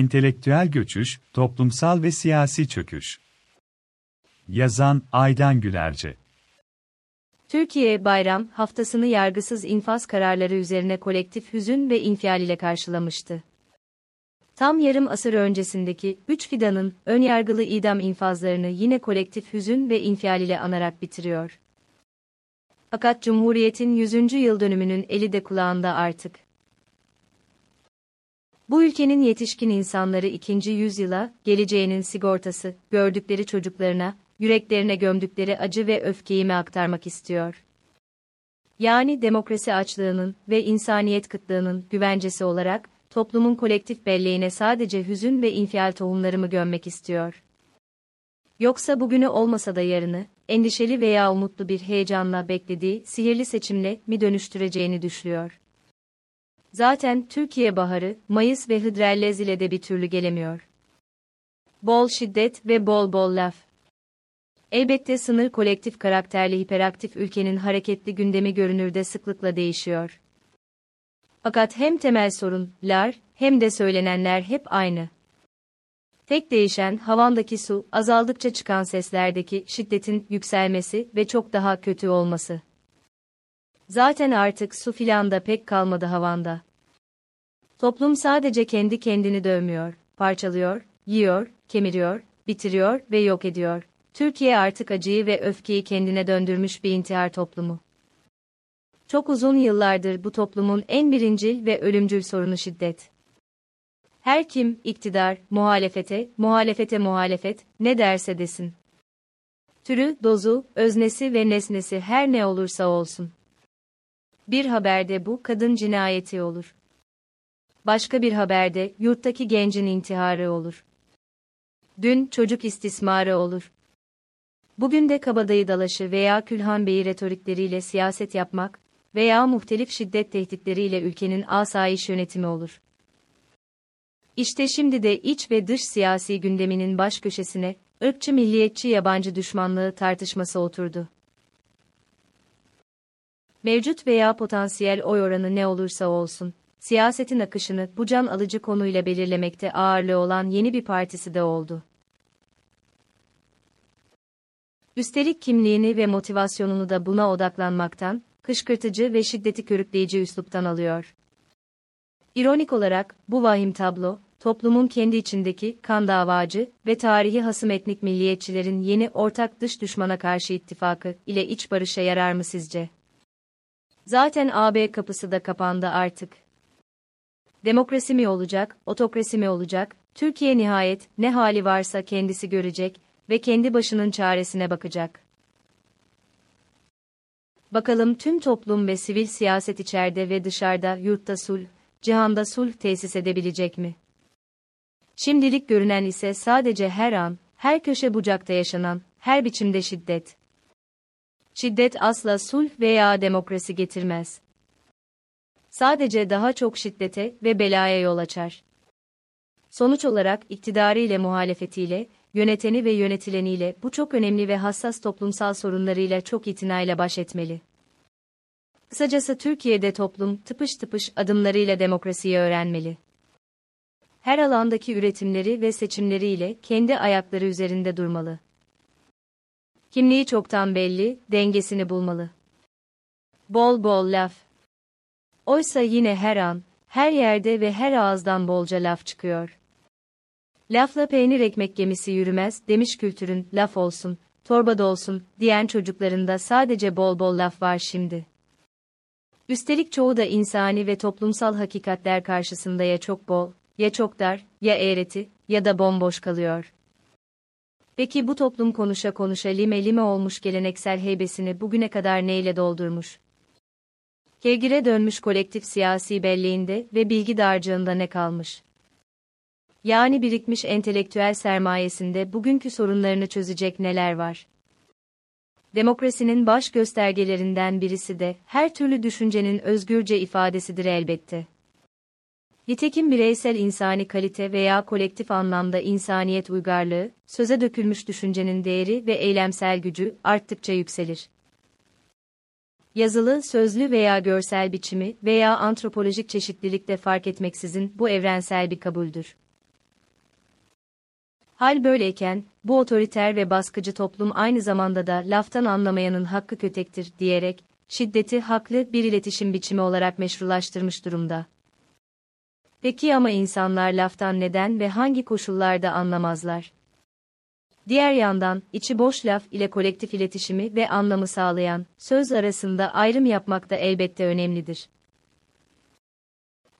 Entelektüel göçüş, toplumsal ve siyasi çöküş. Yazan Aydan Gülerce Türkiye bayram haftasını yargısız infaz kararları üzerine kolektif hüzün ve infial ile karşılamıştı. Tam yarım asır öncesindeki üç fidanın önyargılı idam infazlarını yine kolektif hüzün ve infial ile anarak bitiriyor. Fakat Cumhuriyet'in 100. yıl dönümünün eli de kulağında artık. Bu ülkenin yetişkin insanları ikinci yüzyıla, geleceğinin sigortası, gördükleri çocuklarına, yüreklerine gömdükleri acı ve öfkeyi mi aktarmak istiyor? Yani demokrasi açlığının ve insaniyet kıtlığının güvencesi olarak, toplumun kolektif belleğine sadece hüzün ve infial tohumları mı gömmek istiyor? Yoksa bugünü olmasa da yarını, endişeli veya umutlu bir heyecanla beklediği sihirli seçimle mi dönüştüreceğini düşlüyor? Zaten Türkiye baharı, Mayıs ve Hıdrellez ile de bir türlü gelemiyor. Bol şiddet ve bol bol laf. Elbette sınır kolektif karakterli hiperaktif ülkenin hareketli gündemi görünürde sıklıkla değişiyor. Fakat hem temel sorunlar hem de söylenenler hep aynı. Tek değişen havandaki su, azaldıkça çıkan seslerdeki şiddetin yükselmesi ve çok daha kötü olması. Zaten artık su filan da pek kalmadı havanda. Toplum sadece kendi kendini dövmüyor, parçalıyor, yiyor, kemiriyor, bitiriyor ve yok ediyor. Türkiye artık acıyı ve öfkeyi kendine döndürmüş bir intihar toplumu. Çok uzun yıllardır bu toplumun en birincil ve ölümcül sorunu şiddet. Her kim, iktidar, muhalefete, muhalefete muhalefet, ne derse desin. Türü, dozu, öznesi ve nesnesi her ne olursa olsun. Bir haberde bu kadın cinayeti olur. Başka bir haberde yurttaki gencin intiharı olur. Dün çocuk istismarı olur. Bugün de kabadayı dalaşı veya Külhan Bey'i retorikleriyle siyaset yapmak veya muhtelif şiddet tehditleriyle ülkenin asayiş yönetimi olur. İşte şimdi de iç ve dış siyasi gündeminin baş köşesine, ırkçı milliyetçi yabancı düşmanlığı tartışması oturdu. Mevcut veya potansiyel oy oranı ne olursa olsun, siyasetin akışını bu can alıcı konuyla belirlemekte ağırlığı olan yeni bir partisi de oldu. Üstelik kimliğini ve motivasyonunu da buna odaklanmaktan, kışkırtıcı ve şiddeti körükleyici üsluptan alıyor. İronik olarak, bu vahim tablo, toplumun kendi içindeki kan davacı ve tarihi hasım etnik milliyetçilerin yeni ortak dış düşmana karşı ittifakı ile iç barışa yarar mı sizce? Zaten AB kapısı da kapandı artık. Demokrasi mi olacak, otokrasi mi olacak, Türkiye nihayet ne hali varsa kendisi görecek ve kendi başının çaresine bakacak. Bakalım tüm toplum ve sivil siyaset içeride ve dışarıda yurtta sulh, cihanda sulh tesis edebilecek mi? Şimdilik görünen ise sadece her an, her köşe bucakta yaşanan, her biçimde şiddet. Şiddet asla sulh veya demokrasi getirmez. Sadece daha çok şiddete ve belaya yol açar. Sonuç olarak iktidarı ile muhalefetiyle, yöneteni ve yönetileniyle bu çok önemli ve hassas toplumsal sorunlarıyla çok itinayla baş etmeli. Kısacası Türkiye'de toplum tıpış tıpış adımlarıyla demokrasiyi öğrenmeli. Her alandaki üretimleri ve seçimleriyle kendi ayakları üzerinde durmalı. Kimliği çoktan belli, dengesini bulmalı. Bol bol laf. Oysa yine her an, her yerde ve her ağızdan bolca laf çıkıyor. Lafla peynir ekmek gemisi yürümez demiş kültürün, laf olsun, torbada olsun, diyen çocuklarında sadece bol bol laf var şimdi. Üstelik çoğu da insani ve toplumsal hakikatler karşısında ya çok bol, ya çok dar, ya eğreti, ya da bomboş kalıyor. Peki bu toplum konuşa konuşa lime lime olmuş geleneksel heybesini bugüne kadar neyle doldurmuş? Kevgire dönmüş kolektif siyasi belleğinde ve bilgi dağarcığında ne kalmış? Yani birikmiş entelektüel sermayesinde bugünkü sorunlarını çözecek neler var? Demokrasinin baş göstergelerinden birisi de her türlü düşüncenin özgürce ifadesidir elbette. Nitekim bireysel insani kalite veya kolektif anlamda insaniyet uygarlığı, söze dökülmüş düşüncenin değeri ve eylemsel gücü arttıkça yükselir. Yazılı, sözlü veya görsel biçimi veya antropolojik çeşitlilikte fark etmeksizin bu evrensel bir kabuldür. Hal böyleyken, bu otoriter ve baskıcı toplum aynı zamanda da laftan anlamayanın hakkı kötektir diyerek, şiddeti haklı bir iletişim biçimi olarak meşrulaştırmış durumda. Peki ama insanlar laftan neden ve hangi koşullarda anlamazlar? Diğer yandan, içi boş laf ile kolektif iletişimi ve anlamı sağlayan, söz arasında ayrım yapmak da elbette önemlidir.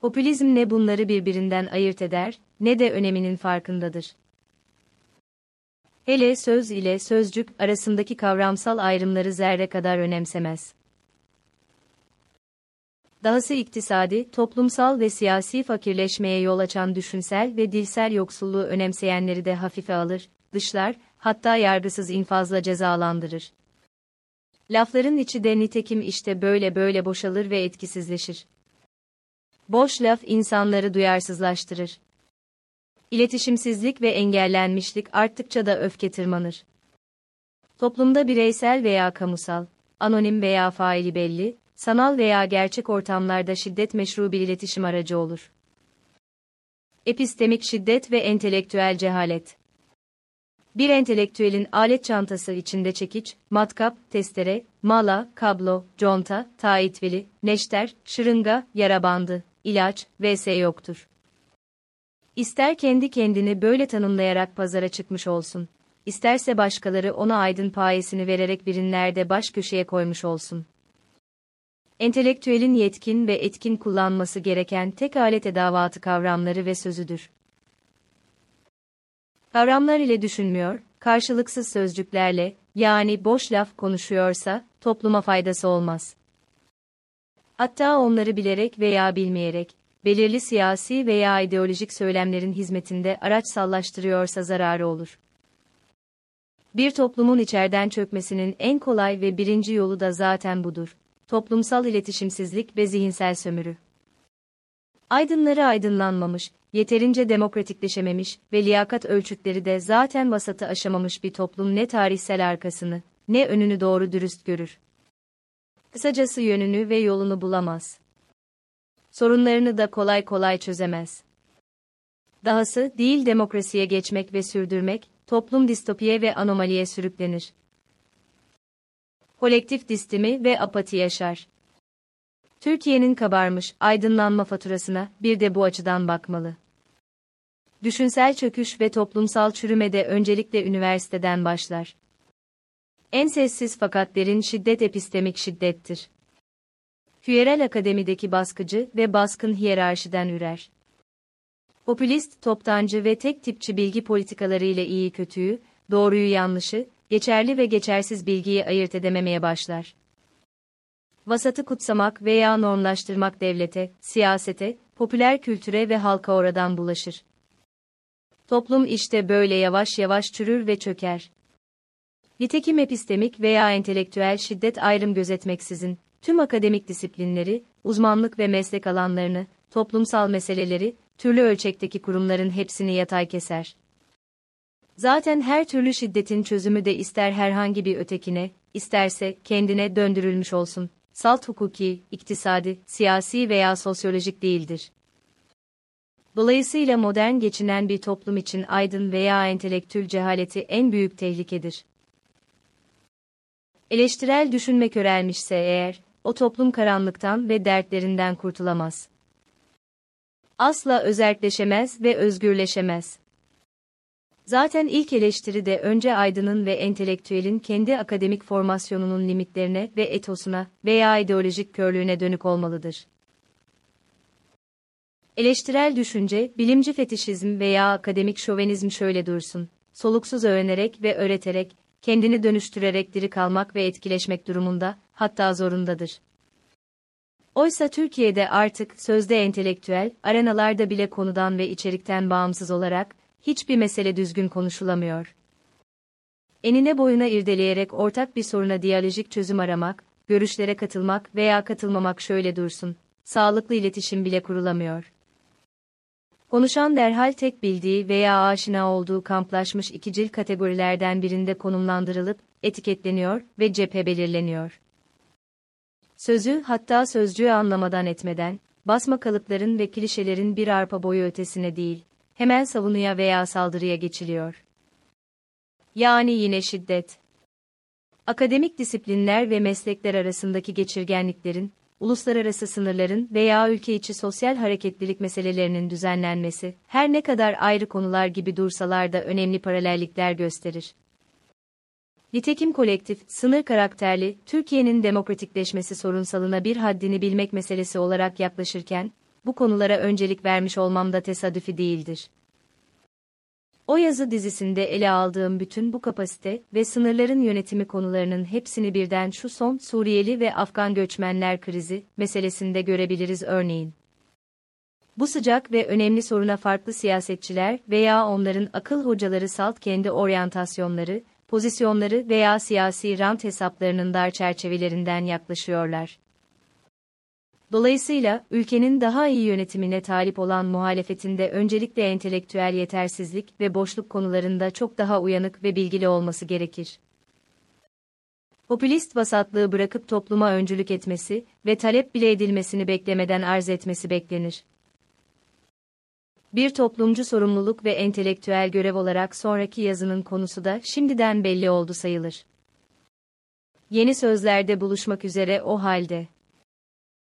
Popülizm ne bunları birbirinden ayırt eder, ne de öneminin farkındadır. Hele söz ile sözcük arasındaki kavramsal ayrımları zerre kadar önemsemez. Dahası iktisadi, toplumsal ve siyasi fakirleşmeye yol açan düşünsel ve dilsel yoksulluğu önemseyenleri de hafife alır, dışlar, hatta yargısız infazla cezalandırır. Lafların içi de nitekim işte böyle böyle boşalır ve etkisizleşir. Boş laf insanları duyarsızlaştırır. İletişimsizlik ve engellenmişlik arttıkça da öfke tırmanır. Toplumda bireysel veya kamusal, anonim veya faili belli, sanal veya gerçek ortamlarda şiddet meşru bir iletişim aracı olur. Epistemik şiddet ve entelektüel cehalet. Bir entelektüelin alet çantası içinde çekiç, matkap, testere, mala, kablo, conta, taitveli, neşter, şırınga, yara bandı, ilaç vs yoktur. İster kendi kendini böyle tanımlayarak pazara çıkmış olsun, isterse başkaları ona aydın payesini vererek birinlerde baş köşeye koymuş olsun. Entelektüelin yetkin ve etkin kullanması gereken tek alet edavatı kavramları ve sözüdür. Kavramlar ile düşünmüyor, karşılıksız sözcüklerle, yani boş laf konuşuyorsa, topluma faydası olmaz. Hatta onları bilerek veya bilmeyerek, belirli siyasi veya ideolojik söylemlerin hizmetinde araç sallaştırıyorsa zararı olur. Bir toplumun içerden çökmesinin en kolay ve birinci yolu da zaten budur. Toplumsal iletişimsizlik ve zihinsel sömürü. Aydınları aydınlanmamış, yeterince demokratikleşememiş ve liyakat ölçütleri de zaten vasatı aşamamış bir toplum ne tarihsel arkasını, ne önünü doğru dürüst görür. Kısacası yönünü ve yolunu bulamaz. Sorunlarını da kolay kolay çözemez. Dahası değil demokrasiye geçmek ve sürdürmek, toplum distopiye ve anomaliye sürüklenir. Kolektif distimi ve apati yaşar. Türkiye'nin kabarmış, aydınlanma faturasına bir de bu açıdan bakmalı. Düşünsel çöküş ve toplumsal çürüme de öncelikle üniversiteden başlar. En sessiz fakat derin şiddet epistemik şiddettir. Hüyerel akademideki baskıcı ve baskın hiyerarşiden ürer. Popülist, toptancı ve tek tipçi bilgi politikalarıyla iyi kötüyü, doğruyu yanlışı, geçerli ve geçersiz bilgiyi ayırt edememeye başlar vasatı kutsamak veya normlaştırmak devlete, siyasete, popüler kültüre ve halka oradan bulaşır. Toplum işte böyle yavaş yavaş çürür ve çöker. Nitekim epistemik veya entelektüel şiddet ayrım gözetmeksizin, tüm akademik disiplinleri, uzmanlık ve meslek alanlarını, toplumsal meseleleri, türlü ölçekteki kurumların hepsini yatay keser. Zaten her türlü şiddetin çözümü de ister herhangi bir ötekine, isterse kendine döndürülmüş olsun salt hukuki, iktisadi, siyasi veya sosyolojik değildir. Dolayısıyla modern geçinen bir toplum için aydın veya entelektül cehaleti en büyük tehlikedir. Eleştirel düşünme körelmişse eğer, o toplum karanlıktan ve dertlerinden kurtulamaz. Asla özerkleşemez ve özgürleşemez. Zaten ilk eleştiri de önce aydının ve entelektüelin kendi akademik formasyonunun limitlerine ve etosuna veya ideolojik körlüğüne dönük olmalıdır. Eleştirel düşünce, bilimci fetişizm veya akademik şovenizm şöyle dursun, soluksuz öğrenerek ve öğreterek, kendini dönüştürerek diri kalmak ve etkileşmek durumunda, hatta zorundadır. Oysa Türkiye'de artık sözde entelektüel, arenalarda bile konudan ve içerikten bağımsız olarak, hiçbir mesele düzgün konuşulamıyor. Enine boyuna irdeleyerek ortak bir soruna diyalojik çözüm aramak, görüşlere katılmak veya katılmamak şöyle dursun, sağlıklı iletişim bile kurulamıyor. Konuşan derhal tek bildiği veya aşina olduğu kamplaşmış ikicil kategorilerden birinde konumlandırılıp, etiketleniyor ve cephe belirleniyor. Sözü hatta sözcüğü anlamadan etmeden, basma kalıpların ve klişelerin bir arpa boyu ötesine değil, hemen savunuya veya saldırıya geçiliyor. Yani yine şiddet. Akademik disiplinler ve meslekler arasındaki geçirgenliklerin, uluslararası sınırların veya ülke içi sosyal hareketlilik meselelerinin düzenlenmesi, her ne kadar ayrı konular gibi dursalar da önemli paralellikler gösterir. Nitekim kolektif, sınır karakterli, Türkiye'nin demokratikleşmesi sorunsalına bir haddini bilmek meselesi olarak yaklaşırken, bu konulara öncelik vermiş olmam da tesadüfi değildir. O yazı dizisinde ele aldığım bütün bu kapasite ve sınırların yönetimi konularının hepsini birden şu son Suriyeli ve Afgan göçmenler krizi meselesinde görebiliriz örneğin. Bu sıcak ve önemli soruna farklı siyasetçiler veya onların akıl hocaları salt kendi oryantasyonları, pozisyonları veya siyasi rant hesaplarının dar çerçevelerinden yaklaşıyorlar. Dolayısıyla, ülkenin daha iyi yönetimine talip olan muhalefetinde öncelikle entelektüel yetersizlik ve boşluk konularında çok daha uyanık ve bilgili olması gerekir. Popülist vasatlığı bırakıp topluma öncülük etmesi ve talep bile edilmesini beklemeden arz etmesi beklenir. Bir toplumcu sorumluluk ve entelektüel görev olarak sonraki yazının konusu da şimdiden belli oldu sayılır. Yeni sözlerde buluşmak üzere o halde.